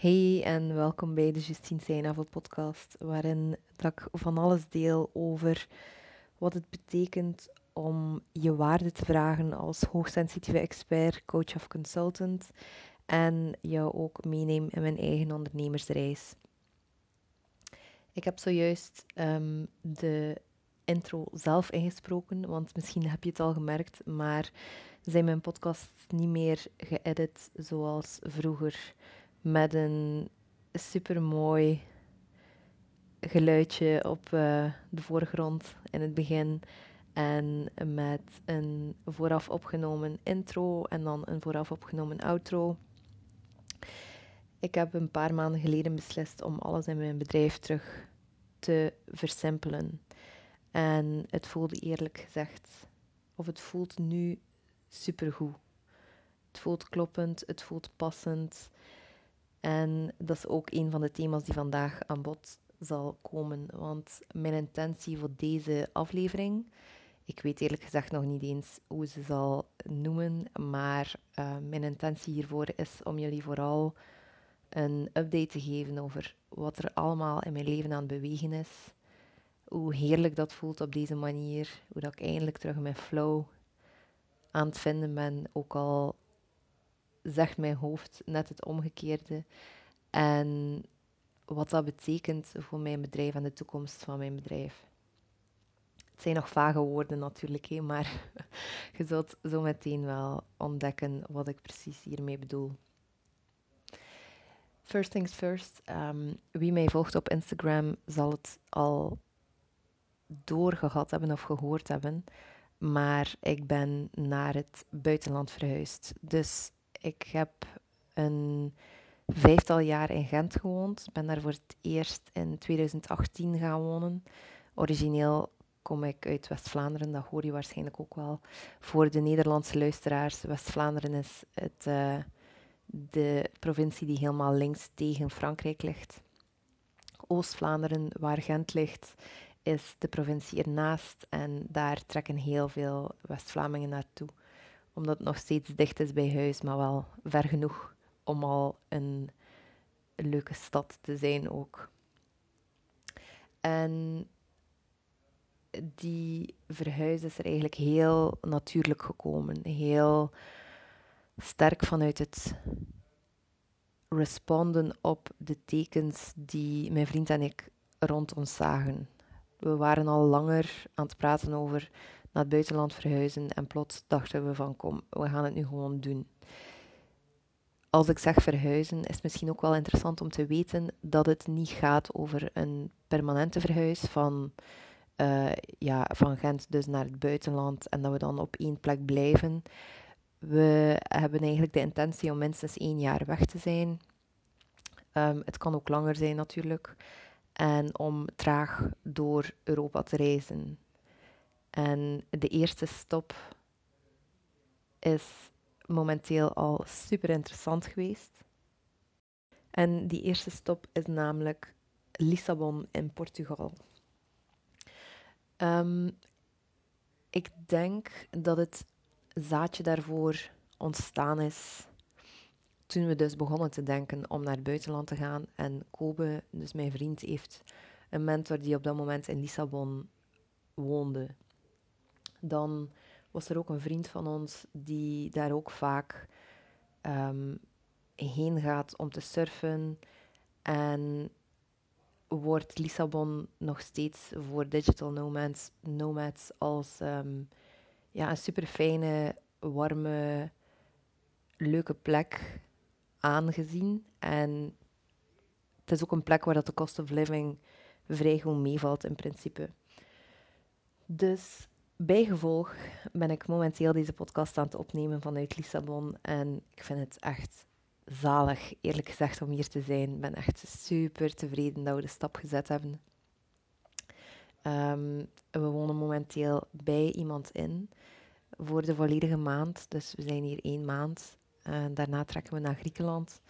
Hey en welkom bij de Justine Seinhavel podcast, waarin dat ik van alles deel over wat het betekent om je waarde te vragen als hoogsensitieve expert, coach of consultant en jou ook meeneem in mijn eigen ondernemersreis. Ik heb zojuist um, de intro zelf ingesproken, want misschien heb je het al gemerkt, maar zijn mijn podcasts niet meer geëdit zoals vroeger met een supermooi geluidje op uh, de voorgrond in het begin. En met een vooraf opgenomen intro en dan een vooraf opgenomen outro. Ik heb een paar maanden geleden beslist om alles in mijn bedrijf terug te versimpelen. En het voelde eerlijk gezegd, of het voelt nu supergoed. Het voelt kloppend, het voelt passend. En dat is ook een van de thema's die vandaag aan bod zal komen. Want mijn intentie voor deze aflevering, ik weet eerlijk gezegd nog niet eens hoe ze zal noemen, maar uh, mijn intentie hiervoor is om jullie vooral een update te geven over wat er allemaal in mijn leven aan het bewegen is. Hoe heerlijk dat voelt op deze manier. Hoe dat ik eindelijk terug in mijn flow aan het vinden ben. Ook al zegt mijn hoofd net het omgekeerde. En wat dat betekent voor mijn bedrijf en de toekomst van mijn bedrijf. Het zijn nog vage woorden natuurlijk, hè, maar je zult zo meteen wel ontdekken wat ik precies hiermee bedoel. First things first, um, wie mij volgt op Instagram zal het al doorgehad hebben of gehoord hebben, maar ik ben naar het buitenland verhuisd. Dus ik heb een vijftal jaar in Gent gewoond. Ben daar voor het eerst in 2018 gaan wonen. Origineel kom ik uit West-Vlaanderen, dat hoor je waarschijnlijk ook wel. Voor de Nederlandse luisteraars, West-Vlaanderen is het, uh, de provincie die helemaal links tegen Frankrijk ligt. Oost-Vlaanderen, waar Gent ligt, is de provincie ernaast en daar trekken heel veel West-Vlamingen naartoe omdat het nog steeds dicht is bij huis, maar wel ver genoeg om al een leuke stad te zijn ook. En die verhuis is er eigenlijk heel natuurlijk gekomen. Heel sterk vanuit het responden op de tekens die mijn vriend en ik rond ons zagen. We waren al langer aan het praten over naar het buitenland verhuizen en plots dachten we van kom, we gaan het nu gewoon doen. Als ik zeg verhuizen, is het misschien ook wel interessant om te weten dat het niet gaat over een permanente verhuis van, uh, ja, van Gent dus naar het buitenland en dat we dan op één plek blijven. We hebben eigenlijk de intentie om minstens één jaar weg te zijn. Um, het kan ook langer zijn natuurlijk. En om traag door Europa te reizen. En de eerste stop is momenteel al super interessant geweest. En die eerste stop is namelijk Lissabon in Portugal. Um, ik denk dat het zaadje daarvoor ontstaan is toen we dus begonnen te denken om naar het buitenland te gaan. En Kobe, dus mijn vriend, heeft een mentor die op dat moment in Lissabon woonde dan was er ook een vriend van ons die daar ook vaak um, heen gaat om te surfen. En wordt Lissabon nog steeds voor digital nomads, nomads als um, ja, een super fijne, warme, leuke plek aangezien. En het is ook een plek waar dat de cost of living vrij goed meevalt in principe. Dus Bijgevolg ben ik momenteel deze podcast aan het opnemen vanuit Lissabon en ik vind het echt zalig, eerlijk gezegd, om hier te zijn. Ik ben echt super tevreden dat we de stap gezet hebben. Um, we wonen momenteel bij iemand in voor de volledige maand, dus we zijn hier één maand. En daarna trekken we naar Griekenland.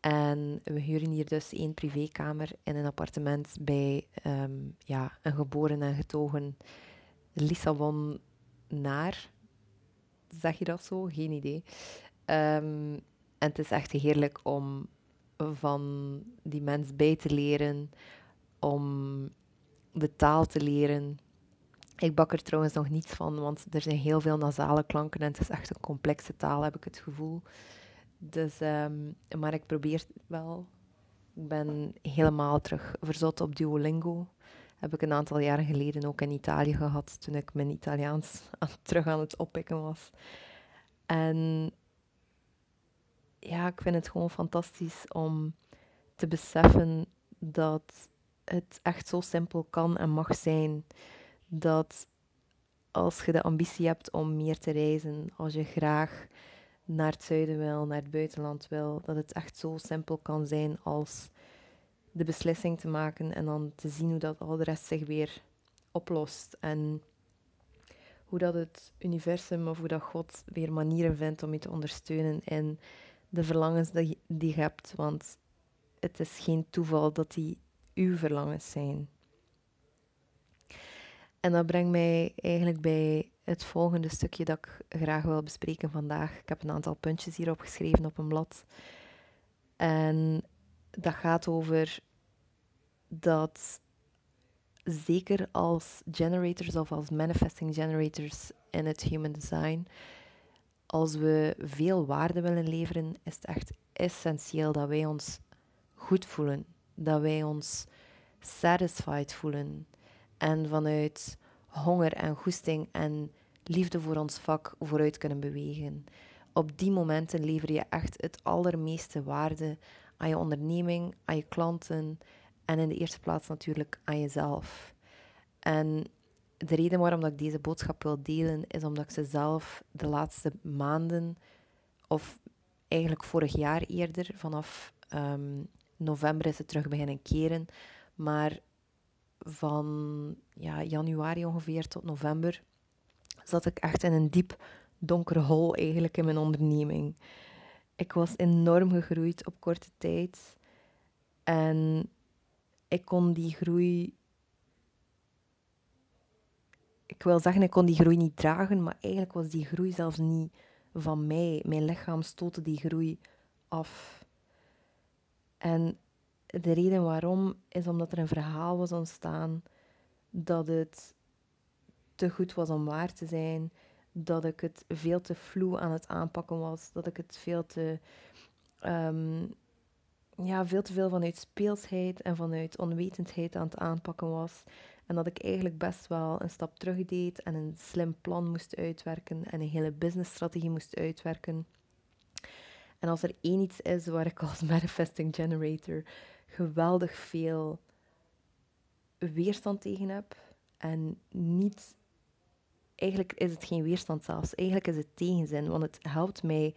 En we huren hier dus één privékamer in een appartement bij um, ja, een geboren en getogen Lissabon naar. Zeg je dat zo? Geen idee. Um, en het is echt heerlijk om van die mens bij te leren, om de taal te leren. Ik bak er trouwens nog niets van, want er zijn heel veel nasale klanken en het is echt een complexe taal, heb ik het gevoel. Dus, um, maar ik probeer wel. Ik ben helemaal terug verzot op Duolingo. Heb ik een aantal jaren geleden ook in Italië gehad, toen ik mijn Italiaans aan, terug aan het oppikken was. En ja, ik vind het gewoon fantastisch om te beseffen dat het echt zo simpel kan en mag zijn. Dat als je de ambitie hebt om meer te reizen, als je graag naar het zuiden wil, naar het buitenland wil, dat het echt zo simpel kan zijn als de beslissing te maken en dan te zien hoe dat al de rest zich weer oplost. En hoe dat het universum of hoe dat God weer manieren vindt om je te ondersteunen in de verlangens die, die je hebt. Want het is geen toeval dat die uw verlangens zijn. En dat brengt mij eigenlijk bij het volgende stukje dat ik graag wil bespreken vandaag. Ik heb een aantal puntjes hierop geschreven op een blad. En dat gaat over dat zeker als generators of als manifesting generators in het human design, als we veel waarde willen leveren, is het echt essentieel dat wij ons goed voelen, dat wij ons satisfied voelen en vanuit honger en goesting en liefde voor ons vak vooruit kunnen bewegen. Op die momenten lever je echt het allermeeste waarde aan je onderneming, aan je klanten en in de eerste plaats natuurlijk aan jezelf. En de reden waarom ik deze boodschap wil delen is omdat ze zelf de laatste maanden, of eigenlijk vorig jaar eerder, vanaf um, november is het terug beginnen keren, maar van ja, januari ongeveer tot november zat ik echt in een diep donker hol eigenlijk in mijn onderneming. Ik was enorm gegroeid op korte tijd en ik kon die groei. Ik wil zeggen, ik kon die groei niet dragen, maar eigenlijk was die groei zelfs niet van mij. Mijn lichaam stootte die groei af. En de reden waarom is omdat er een verhaal was ontstaan dat het te goed was om waar te zijn, dat ik het veel te vloe aan het aanpakken was, dat ik het veel te, um, ja, veel te veel vanuit speelsheid en vanuit onwetendheid aan het aanpakken was. En dat ik eigenlijk best wel een stap terug deed en een slim plan moest uitwerken en een hele businessstrategie moest uitwerken. En als er één iets is waar ik als manifesting generator geweldig veel weerstand tegen heb en niet. Eigenlijk is het geen weerstand zelfs, eigenlijk is het tegenzin, want het helpt mij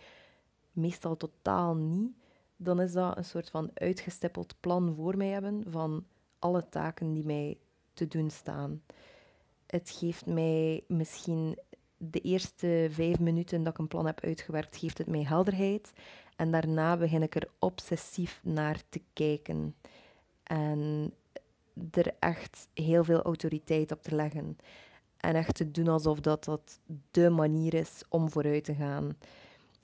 meestal totaal niet. Dan is dat een soort van uitgestippeld plan voor mij hebben van alle taken die mij te doen staan. Het geeft mij misschien de eerste vijf minuten dat ik een plan heb uitgewerkt, geeft het mij helderheid. En daarna begin ik er obsessief naar te kijken. En er echt heel veel autoriteit op te leggen. En echt te doen alsof dat, dat de manier is om vooruit te gaan.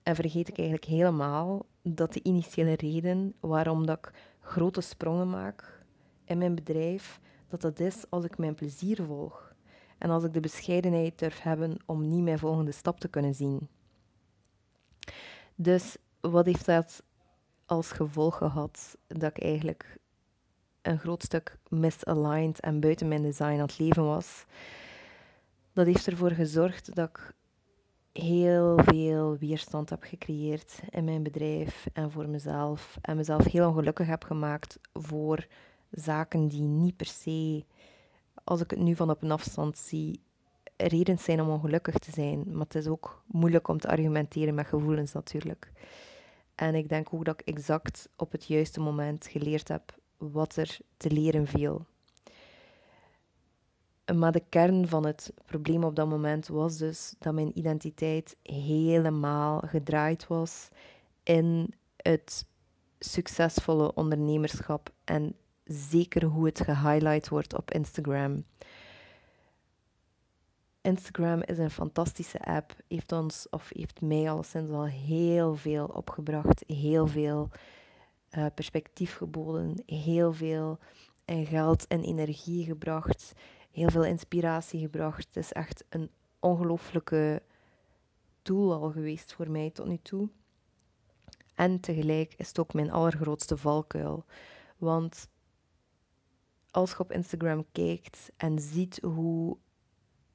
En vergeet ik eigenlijk helemaal dat de initiële reden waarom dat ik grote sprongen maak in mijn bedrijf, dat dat is als ik mijn plezier volg. En als ik de bescheidenheid durf hebben om niet mijn volgende stap te kunnen zien. Dus wat heeft dat als gevolg gehad? Dat ik eigenlijk een groot stuk misaligned en buiten mijn design aan het leven was. Dat heeft ervoor gezorgd dat ik heel veel weerstand heb gecreëerd in mijn bedrijf en voor mezelf. En mezelf heel ongelukkig heb gemaakt voor zaken die niet per se, als ik het nu van op een afstand zie, redenen zijn om ongelukkig te zijn. Maar het is ook moeilijk om te argumenteren met gevoelens natuurlijk. En ik denk ook dat ik exact op het juiste moment geleerd heb wat er te leren viel. Maar de kern van het probleem op dat moment was dus dat mijn identiteit helemaal gedraaid was in het succesvolle ondernemerschap en zeker hoe het gehighlight wordt op Instagram. Instagram is een fantastische app, heeft ons, of heeft mij al sinds al heel veel opgebracht, heel veel uh, perspectief geboden, heel veel en geld en energie gebracht, heel veel inspiratie gebracht. Het is echt een ongelooflijke doel al geweest voor mij tot nu toe. En tegelijk is het ook mijn allergrootste valkuil. Want als je op Instagram kijkt en ziet hoe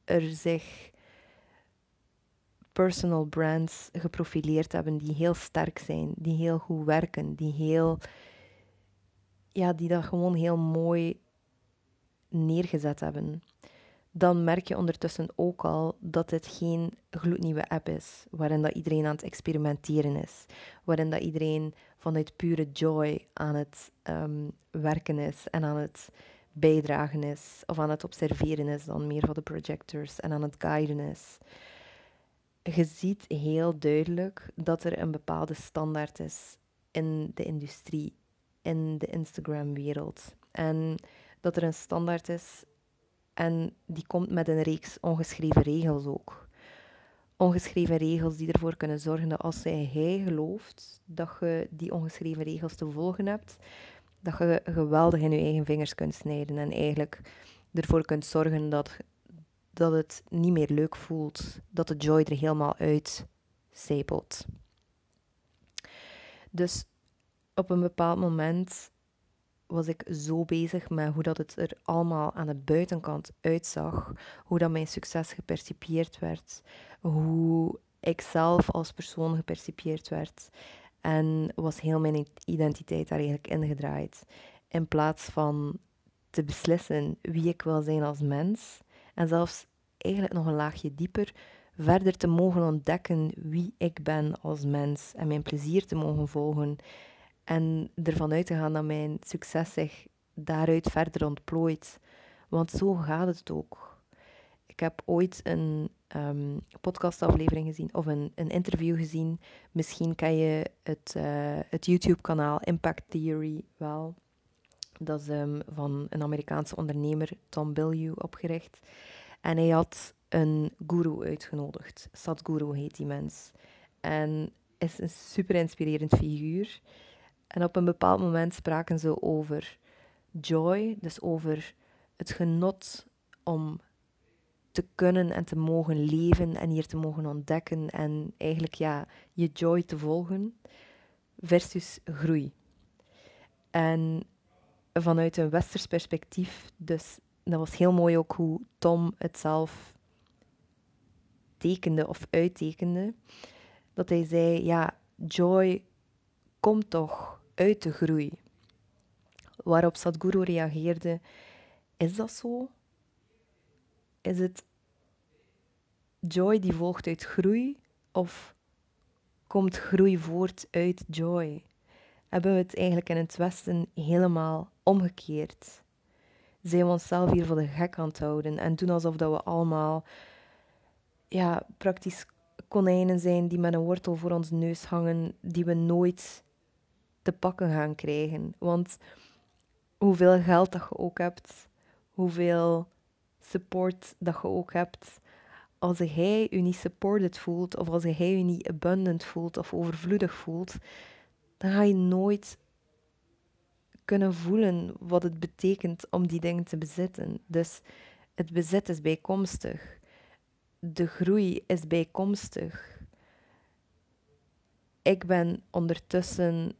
er zich personal brands geprofileerd hebben die heel sterk zijn, die heel goed werken, die heel ja, die dat gewoon heel mooi neergezet hebben. Dan merk je ondertussen ook al dat dit geen gloednieuwe app is, waarin dat iedereen aan het experimenteren is, waarin dat iedereen vanuit pure joy aan het um, werken is en aan het bijdragen is, of aan het observeren is dan meer van de projectors en aan het guiden is. Je ziet heel duidelijk dat er een bepaalde standaard is in de industrie, in de Instagram-wereld. En dat er een standaard is en die komt met een reeks ongeschreven regels ook. Ongeschreven regels die ervoor kunnen zorgen dat als hij gelooft dat je die ongeschreven regels te volgen hebt, dat je geweldig in je eigen vingers kunt snijden en eigenlijk ervoor kunt zorgen dat, dat het niet meer leuk voelt, dat de joy er helemaal uit zijpelt. Dus op een bepaald moment was ik zo bezig met hoe dat het er allemaal aan de buitenkant uitzag, hoe dat mijn succes gepercipieerd werd, hoe ik zelf als persoon gepercipieerd werd. En was heel mijn identiteit daar eigenlijk ingedraaid. In plaats van te beslissen wie ik wil zijn als mens, en zelfs eigenlijk nog een laagje dieper, verder te mogen ontdekken wie ik ben als mens en mijn plezier te mogen volgen en ervan uit te gaan dat mijn succes zich daaruit verder ontplooit. Want zo gaat het ook. Ik heb ooit een um, podcastaflevering gezien of een, een interview gezien. Misschien ken je het, uh, het YouTube-kanaal Impact Theory wel. Dat is um, van een Amerikaanse ondernemer, Tom Bilyeu, opgericht. En hij had een guru uitgenodigd. Sadhguru heet die mens. En is een super inspirerend figuur. En op een bepaald moment spraken ze over joy, dus over het genot om te kunnen en te mogen leven en hier te mogen ontdekken en eigenlijk ja, je joy te volgen, versus groei. En vanuit een westers perspectief, dus dat was heel mooi ook hoe Tom het zelf tekende of uittekende, dat hij zei, ja, joy komt toch uit de groei. Waarop Sadhguru reageerde: Is dat zo? Is het joy die volgt uit groei of komt groei voort uit joy? Hebben we het eigenlijk in het Westen helemaal omgekeerd? Zijn we onszelf hier voor de gek aan het houden en doen alsof dat we allemaal ja, praktisch konijnen zijn die met een wortel voor ons neus hangen, die we nooit te pakken gaan krijgen. Want hoeveel geld dat je ook hebt, hoeveel support dat je ook hebt, als hij je niet supported voelt, of als hij je niet abundant voelt of overvloedig voelt, dan ga je nooit kunnen voelen wat het betekent om die dingen te bezitten. Dus het bezit is bijkomstig. De groei is bijkomstig. Ik ben ondertussen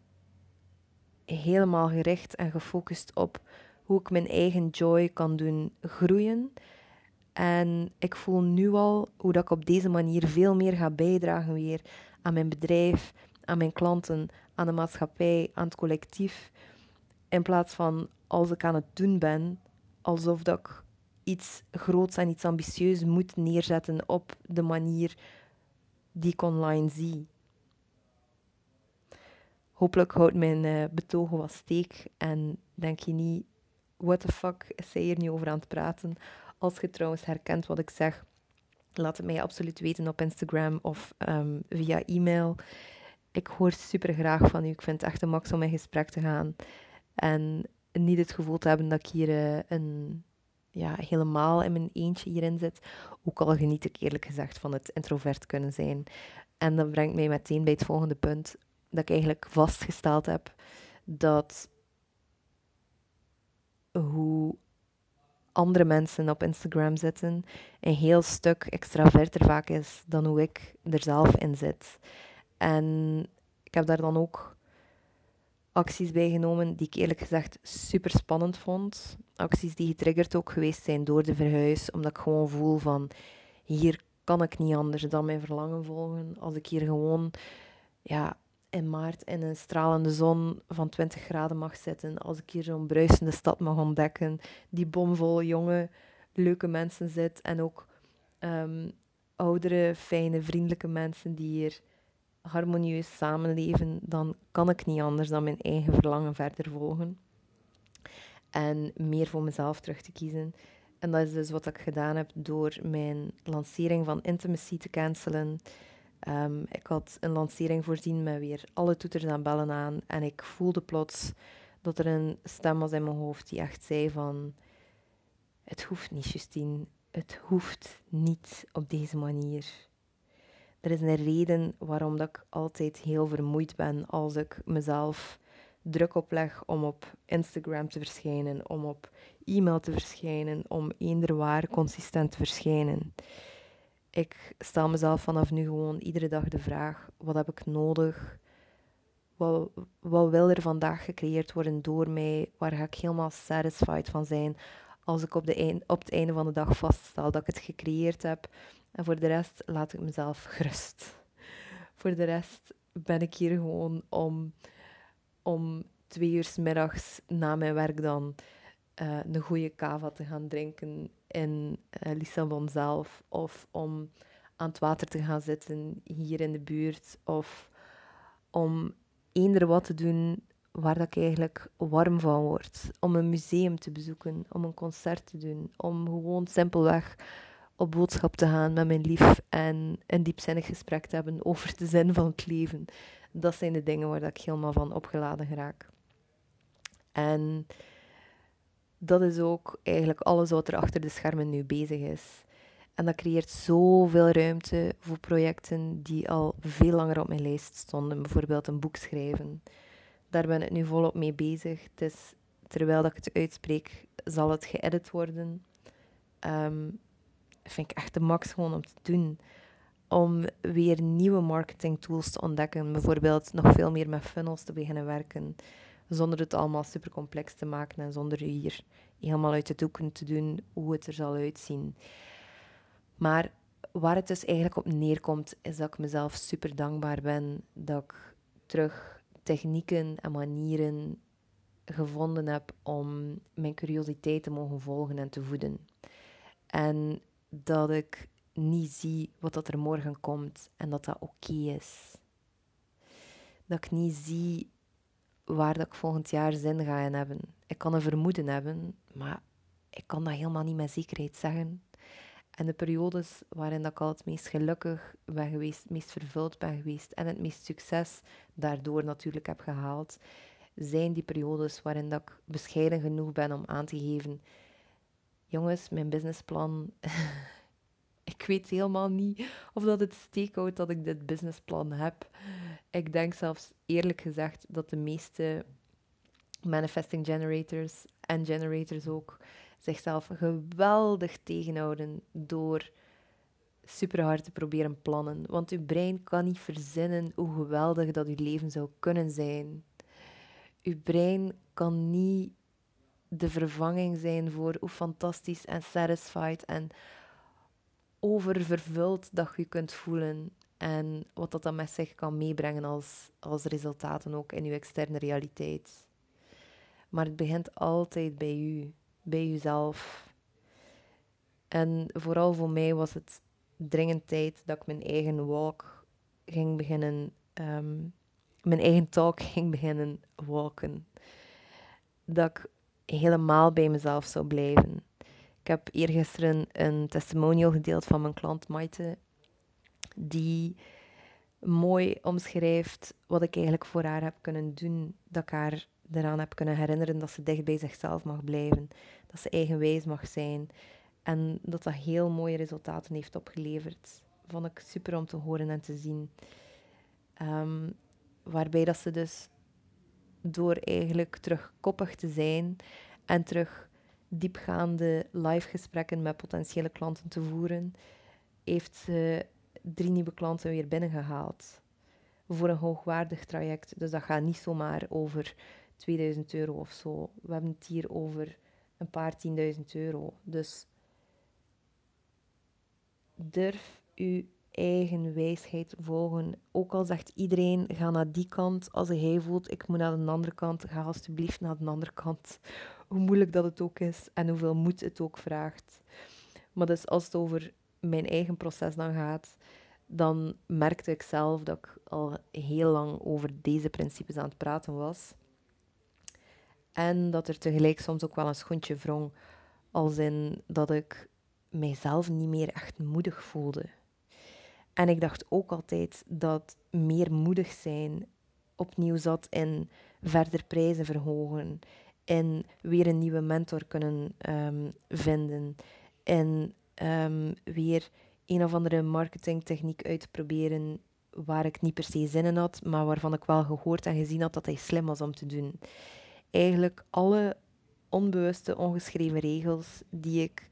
helemaal gericht en gefocust op hoe ik mijn eigen joy kan doen groeien. En ik voel nu al hoe dat ik op deze manier veel meer ga bijdragen weer aan mijn bedrijf, aan mijn klanten, aan de maatschappij, aan het collectief. In plaats van als ik aan het doen ben, alsof dat ik iets groots en iets ambitieus moet neerzetten op de manier die ik online zie. Hopelijk houdt mijn uh, betogen wat steek en denk je niet, what the fuck is zij hier nu over aan het praten? Als je trouwens herkent wat ik zeg, laat het mij absoluut weten op Instagram of um, via e-mail. Ik hoor super graag van u. Ik vind het echt een max om in gesprek te gaan. En niet het gevoel te hebben dat ik hier uh, een, ja, helemaal in mijn eentje hierin zit. Ook al geniet ik eerlijk gezegd van het introvert kunnen zijn. En dat brengt mij meteen bij het volgende punt dat ik eigenlijk vastgesteld heb dat hoe andere mensen op Instagram zitten een heel stuk extraverter vaak is dan hoe ik er zelf in zit. En ik heb daar dan ook acties bij genomen die ik eerlijk gezegd super spannend vond. Acties die getriggerd ook geweest zijn door de verhuis, omdat ik gewoon voel van hier kan ik niet anders dan mijn verlangen volgen. Als ik hier gewoon ja, in maart in een stralende zon van 20 graden mag zitten, als ik hier zo'n bruisende stad mag ontdekken, die bomvol jonge, leuke mensen zit en ook um, oudere, fijne, vriendelijke mensen die hier harmonieus samenleven, dan kan ik niet anders dan mijn eigen verlangen verder volgen. En meer voor mezelf terug te kiezen. En dat is dus wat ik gedaan heb door mijn lancering van Intimacy te cancelen. Um, ik had een lancering voorzien met weer alle toeters en bellen aan. En ik voelde plots dat er een stem was in mijn hoofd die echt zei van... Het hoeft niet, Justine. Het hoeft niet op deze manier. Er is een reden waarom dat ik altijd heel vermoeid ben als ik mezelf druk opleg om op Instagram te verschijnen, om op e-mail te verschijnen, om eender waar consistent te verschijnen. Ik stel mezelf vanaf nu gewoon iedere dag de vraag: wat heb ik nodig? Wat, wat wil er vandaag gecreëerd worden door mij? Waar ga ik helemaal satisfied van zijn als ik op, de op het einde van de dag vaststel dat ik het gecreëerd heb? En voor de rest laat ik mezelf gerust. Voor de rest ben ik hier gewoon om, om twee uur middags na mijn werk dan uh, een goede kava te gaan drinken in uh, Lissabon zelf. Of om aan het water te gaan zitten hier in de buurt. Of om eender wat te doen waar dat ik eigenlijk warm van word. Om een museum te bezoeken, om een concert te doen, om gewoon simpelweg op boodschap te gaan met mijn lief en een diepzinnig gesprek te hebben over de zin van het leven. Dat zijn de dingen waar ik helemaal van opgeladen raak. En dat is ook eigenlijk alles wat er achter de schermen nu bezig is. En dat creëert zoveel ruimte voor projecten die al veel langer op mijn lijst stonden. Bijvoorbeeld een boek schrijven. Daar ben ik nu volop mee bezig. Is, terwijl ik het uitspreek, zal het geëdit worden. Um, vind ik echt de max gewoon om te doen. Om weer nieuwe marketing tools te ontdekken. Bijvoorbeeld nog veel meer met funnels te beginnen werken. Zonder het allemaal super complex te maken en zonder hier helemaal uit de doeken te doen hoe het er zal uitzien. Maar waar het dus eigenlijk op neerkomt, is dat ik mezelf super dankbaar ben dat ik terug technieken en manieren gevonden heb om mijn curiositeit te mogen volgen en te voeden. En dat ik niet zie wat dat er morgen komt en dat dat oké is. Dat ik niet zie waar dat ik volgend jaar zin ga in hebben. Ik kan een vermoeden hebben, maar ik kan dat helemaal niet met zekerheid zeggen. En de periodes waarin dat ik al het meest gelukkig ben geweest, het meest vervuld ben geweest en het meest succes daardoor natuurlijk heb gehaald, zijn die periodes waarin dat ik bescheiden genoeg ben om aan te geven, jongens, mijn businessplan ik weet helemaal niet of dat het steekhoudt dat ik dit businessplan heb. Ik denk zelfs eerlijk gezegd dat de meeste manifesting generators en generators ook zichzelf geweldig tegenhouden door super hard te proberen plannen. Want uw brein kan niet verzinnen hoe geweldig dat uw leven zou kunnen zijn. Uw brein kan niet de vervanging zijn voor hoe fantastisch en satisfied en oververvuld dat je kunt voelen. En wat dat dan met zich kan meebrengen als, als resultaten ook in je externe realiteit. Maar het begint altijd bij u, bij uzelf. En vooral voor mij was het dringend tijd dat ik mijn eigen walk ging beginnen, ehm, mijn eigen talk ging beginnen walken. Dat ik helemaal bij mezelf zou blijven. Ik heb eergisteren een testimonial gedeeld van mijn klant Maite, die mooi omschrijft wat ik eigenlijk voor haar heb kunnen doen, dat ik haar eraan heb kunnen herinneren dat ze dicht bij zichzelf mag blijven, dat ze eigenwijs mag zijn en dat dat heel mooie resultaten heeft opgeleverd. Vond ik super om te horen en te zien. Um, waarbij dat ze dus door eigenlijk terug koppig te zijn en terug diepgaande live gesprekken met potentiële klanten te voeren, heeft ze drie nieuwe klanten weer binnengehaald. Voor een hoogwaardig traject. Dus dat gaat niet zomaar over 2000 euro of zo. We hebben het hier over een paar tienduizend euro. Dus durf uw eigen wijsheid volgen. Ook al zegt iedereen, ga naar die kant. Als hij voelt, ik moet naar de andere kant, ga alsjeblieft naar de andere kant. Hoe moeilijk dat het ook is en hoeveel moed het ook vraagt. Maar dus als het over mijn eigen proces dan gaat, dan merkte ik zelf dat ik al heel lang over deze principes aan het praten was. En dat er tegelijk soms ook wel een schoentje wrong, als in dat ik mijzelf niet meer echt moedig voelde. En ik dacht ook altijd dat meer moedig zijn opnieuw zat in verder prijzen verhogen, in weer een nieuwe mentor kunnen um, vinden, in um, weer een of andere marketingtechniek uit te proberen waar ik niet per se zin in had, maar waarvan ik wel gehoord en gezien had dat hij slim was om te doen. Eigenlijk alle onbewuste, ongeschreven regels die ik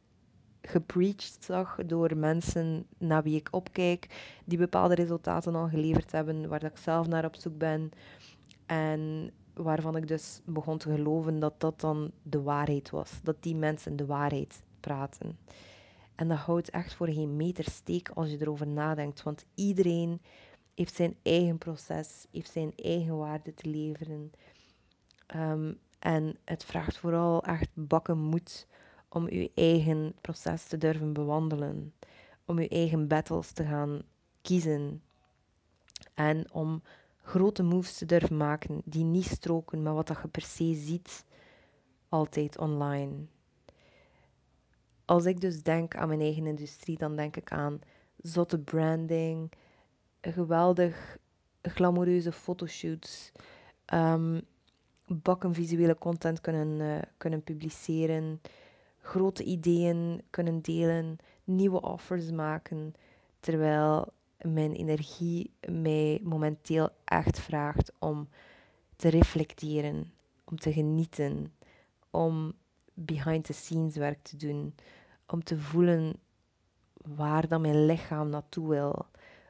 gepreached zag door mensen naar wie ik opkijk, die bepaalde resultaten al geleverd hebben, waar ik zelf naar op zoek ben. En waarvan ik dus begon te geloven dat dat dan de waarheid was. Dat die mensen de waarheid praten. En dat houdt echt voor geen meter steek als je erover nadenkt. Want iedereen heeft zijn eigen proces, heeft zijn eigen waarde te leveren. Um, en het vraagt vooral echt bakken moed om je eigen proces te durven bewandelen. Om je eigen battles te gaan kiezen. En om grote moves te durven maken die niet stroken met wat dat je per se ziet altijd online. Als ik dus denk aan mijn eigen industrie, dan denk ik aan zotte branding, geweldig glamoureuze fotoshoots, um, bakken visuele content kunnen, uh, kunnen publiceren, grote ideeën kunnen delen, nieuwe offers maken, terwijl mijn energie mij momenteel echt vraagt om te reflecteren, om te genieten, om behind the scenes werk te doen, om te voelen waar dan mijn lichaam naartoe wil,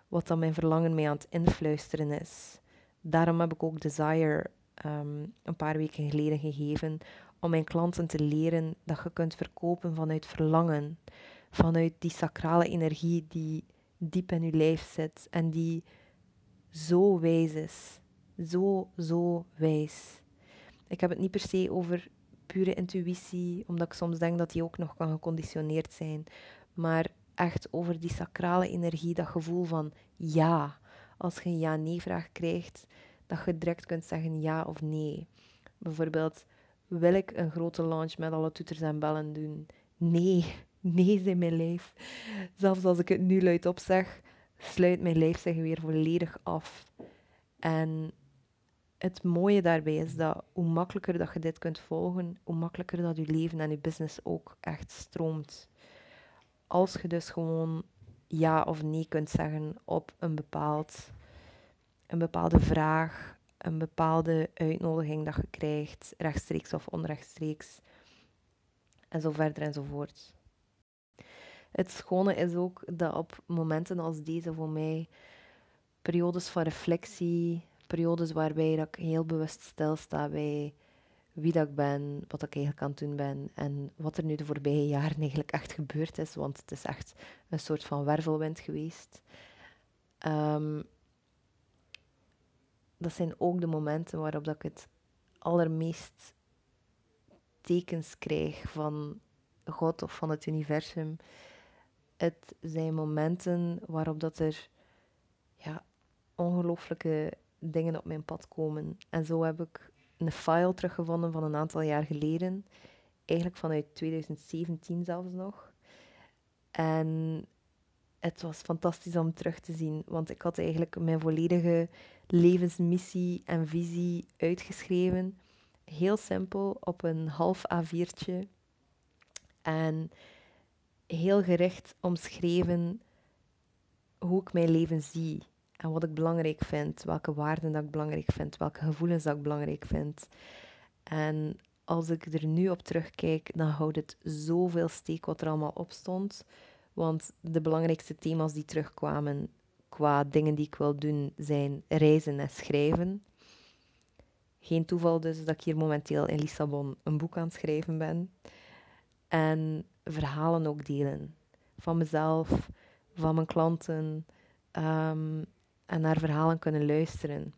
wat dan mijn verlangen mij aan het influisteren is. Daarom heb ik ook Desire um, een paar weken geleden gegeven om mijn klanten te leren dat je kunt verkopen vanuit verlangen, vanuit die sacrale energie die diep in je lijf zit en die zo wijs is. Zo, zo wijs. Ik heb het niet per se over pure intuïtie, omdat ik soms denk dat die ook nog kan geconditioneerd zijn. Maar echt over die sacrale energie, dat gevoel van ja. Als je een ja-nee-vraag krijgt, dat je direct kunt zeggen ja of nee. Bijvoorbeeld, wil ik een grote launch met alle toeters en bellen doen? Nee, nee in mijn lijf. Zelfs als ik het nu luidop zeg, sluit mijn lijf zich weer volledig af. En het mooie daarbij is dat hoe makkelijker dat je dit kunt volgen, hoe makkelijker dat je leven en je business ook echt stroomt. Als je dus gewoon ja of nee kunt zeggen op een, bepaald, een bepaalde vraag, een bepaalde uitnodiging dat je krijgt, rechtstreeks of onrechtstreeks, en zo verder enzovoort. Het schone is ook dat op momenten als deze voor mij periodes van reflectie, periodes waarbij dat ik heel bewust stilsta bij wie dat ik ben, wat ik eigenlijk aan het doen ben en wat er nu de voorbije jaren eigenlijk echt gebeurd is, want het is echt een soort van wervelwind geweest. Um, dat zijn ook de momenten waarop dat ik het allermeest tekens krijg van God of van het universum. Het zijn momenten waarop dat er ja, ongelooflijke dingen op mijn pad komen. En zo heb ik een file teruggevonden van een aantal jaar geleden. Eigenlijk vanuit 2017 zelfs nog. En het was fantastisch om terug te zien, want ik had eigenlijk mijn volledige levensmissie en visie uitgeschreven. Heel simpel op een half A4'tje. En heel gericht omschreven hoe ik mijn leven zie en wat ik belangrijk vind, welke waarden dat ik belangrijk vind, welke gevoelens dat ik belangrijk vind. En als ik er nu op terugkijk, dan houdt het zoveel steek wat er allemaal op stond. Want de belangrijkste thema's die terugkwamen qua dingen die ik wil doen zijn reizen en schrijven. Geen toeval dus dat ik hier momenteel in Lissabon een boek aan het schrijven ben. En verhalen ook delen. Van mezelf, van mijn klanten. Um, en naar verhalen kunnen luisteren.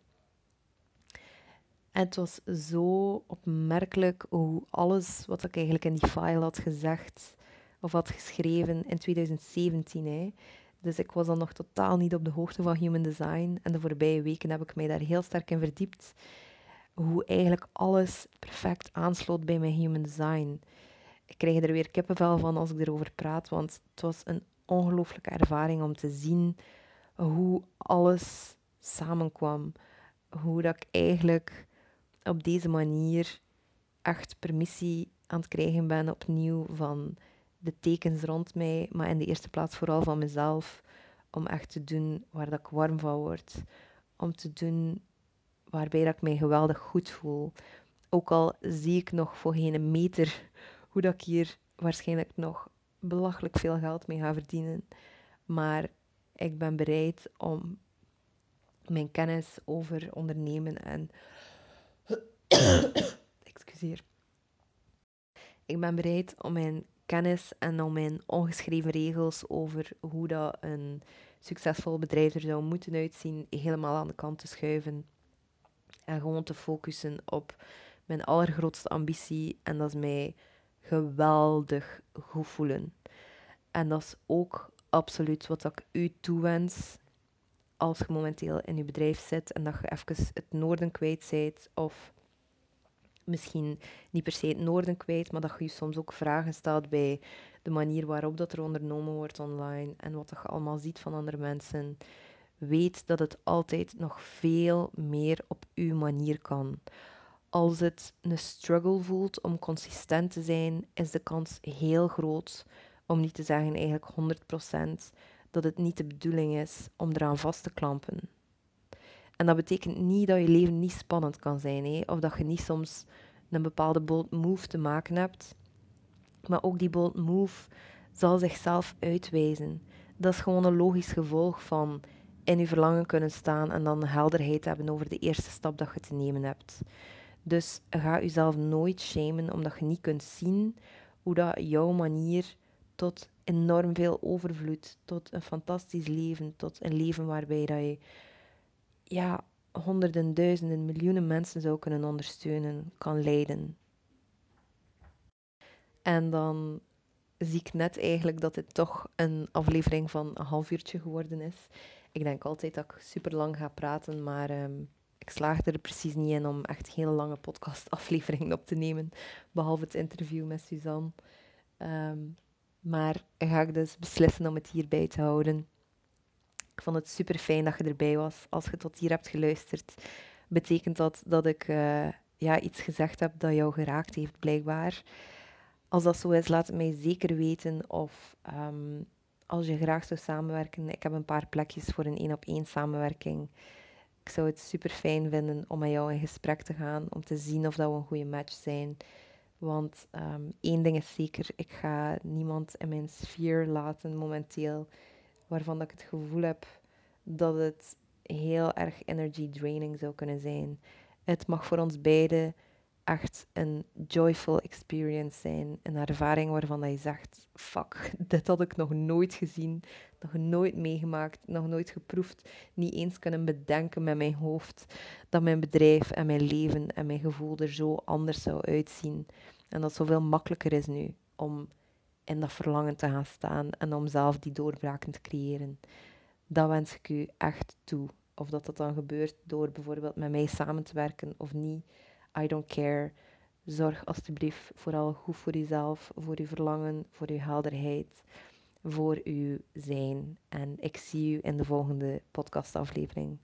En het was zo opmerkelijk hoe alles wat ik eigenlijk in die file had gezegd of had geschreven in 2017. Hè. Dus ik was dan nog totaal niet op de hoogte van human design. En de voorbije weken heb ik mij daar heel sterk in verdiept. Hoe eigenlijk alles perfect aansloot bij mijn human design. Ik krijg er weer kippenvel van als ik erover praat, want het was een ongelooflijke ervaring om te zien hoe alles samenkwam. Hoe dat ik eigenlijk op deze manier echt permissie aan het krijgen ben opnieuw van de tekens rond mij, maar in de eerste plaats vooral van mezelf, om echt te doen waar dat ik warm van word. Om te doen waarbij dat ik mij geweldig goed voel. Ook al zie ik nog voor geen meter hoe dat ik hier waarschijnlijk nog belachelijk veel geld mee ga verdienen. Maar ik ben bereid om mijn kennis over ondernemen en. Excuseer. Ik ben bereid om mijn kennis en om mijn ongeschreven regels over hoe dat een succesvol bedrijf er zou moeten uitzien, helemaal aan de kant te schuiven. En gewoon te focussen op mijn allergrootste ambitie. En dat is mij geweldig goed voelen. En dat is ook absoluut wat ik u toewens als je momenteel in je bedrijf zit en dat je even het noorden kwijt bent of misschien niet per se het noorden kwijt, maar dat je je soms ook vragen stelt bij de manier waarop dat er ondernomen wordt online en wat je allemaal ziet van andere mensen. Weet dat het altijd nog veel meer op uw manier kan. Als het een struggle voelt om consistent te zijn, is de kans heel groot om niet te zeggen eigenlijk 100%, dat het niet de bedoeling is om eraan vast te klampen. En dat betekent niet dat je leven niet spannend kan zijn, hè? of dat je niet soms een bepaalde bold move te maken hebt. Maar ook die bold move zal zichzelf uitwijzen. Dat is gewoon een logisch gevolg van in je verlangen kunnen staan en dan helderheid hebben over de eerste stap dat je te nemen hebt. Dus ga jezelf nooit shamen omdat je niet kunt zien hoe dat jouw manier tot enorm veel overvloed, tot een fantastisch leven, tot een leven waarbij dat je ja, honderden, duizenden, miljoenen mensen zou kunnen ondersteunen, kan leiden. En dan zie ik net eigenlijk dat dit toch een aflevering van een half uurtje geworden is. Ik denk altijd dat ik super lang ga praten, maar um, ik slaag er precies niet in om echt hele lange podcastafleveringen op te nemen, behalve het interview met Suzanne. Um, maar ga ik dus beslissen om het hierbij te houden. Ik vond het super fijn dat je erbij was. Als je tot hier hebt geluisterd, betekent dat dat ik uh, ja, iets gezegd heb dat jou geraakt heeft, blijkbaar. Als dat zo is, laat het mij zeker weten. Of um, als je graag zou samenwerken, ik heb een paar plekjes voor een één op één samenwerking. Ik zou het super fijn vinden om met jou in gesprek te gaan, om te zien of dat we een goede match zijn. Want um, één ding is zeker, ik ga niemand in mijn sfeer laten momenteel waarvan dat ik het gevoel heb dat het heel erg energy draining zou kunnen zijn. Het mag voor ons beiden echt een joyful experience zijn. Een ervaring waarvan je zegt, fuck, dit had ik nog nooit gezien, nog nooit meegemaakt, nog nooit geproefd, niet eens kunnen bedenken met mijn hoofd dat mijn bedrijf en mijn leven en mijn gevoel er zo anders zou uitzien. En dat het zoveel makkelijker is nu om in dat verlangen te gaan staan en om zelf die doorbraken te creëren. Dat wens ik u echt toe. Of dat dat dan gebeurt door bijvoorbeeld met mij samen te werken of niet. I don't care. Zorg alstublieft vooral goed voor jezelf, voor je verlangen, voor je helderheid, voor uw zijn. En ik zie u in de volgende podcastaflevering.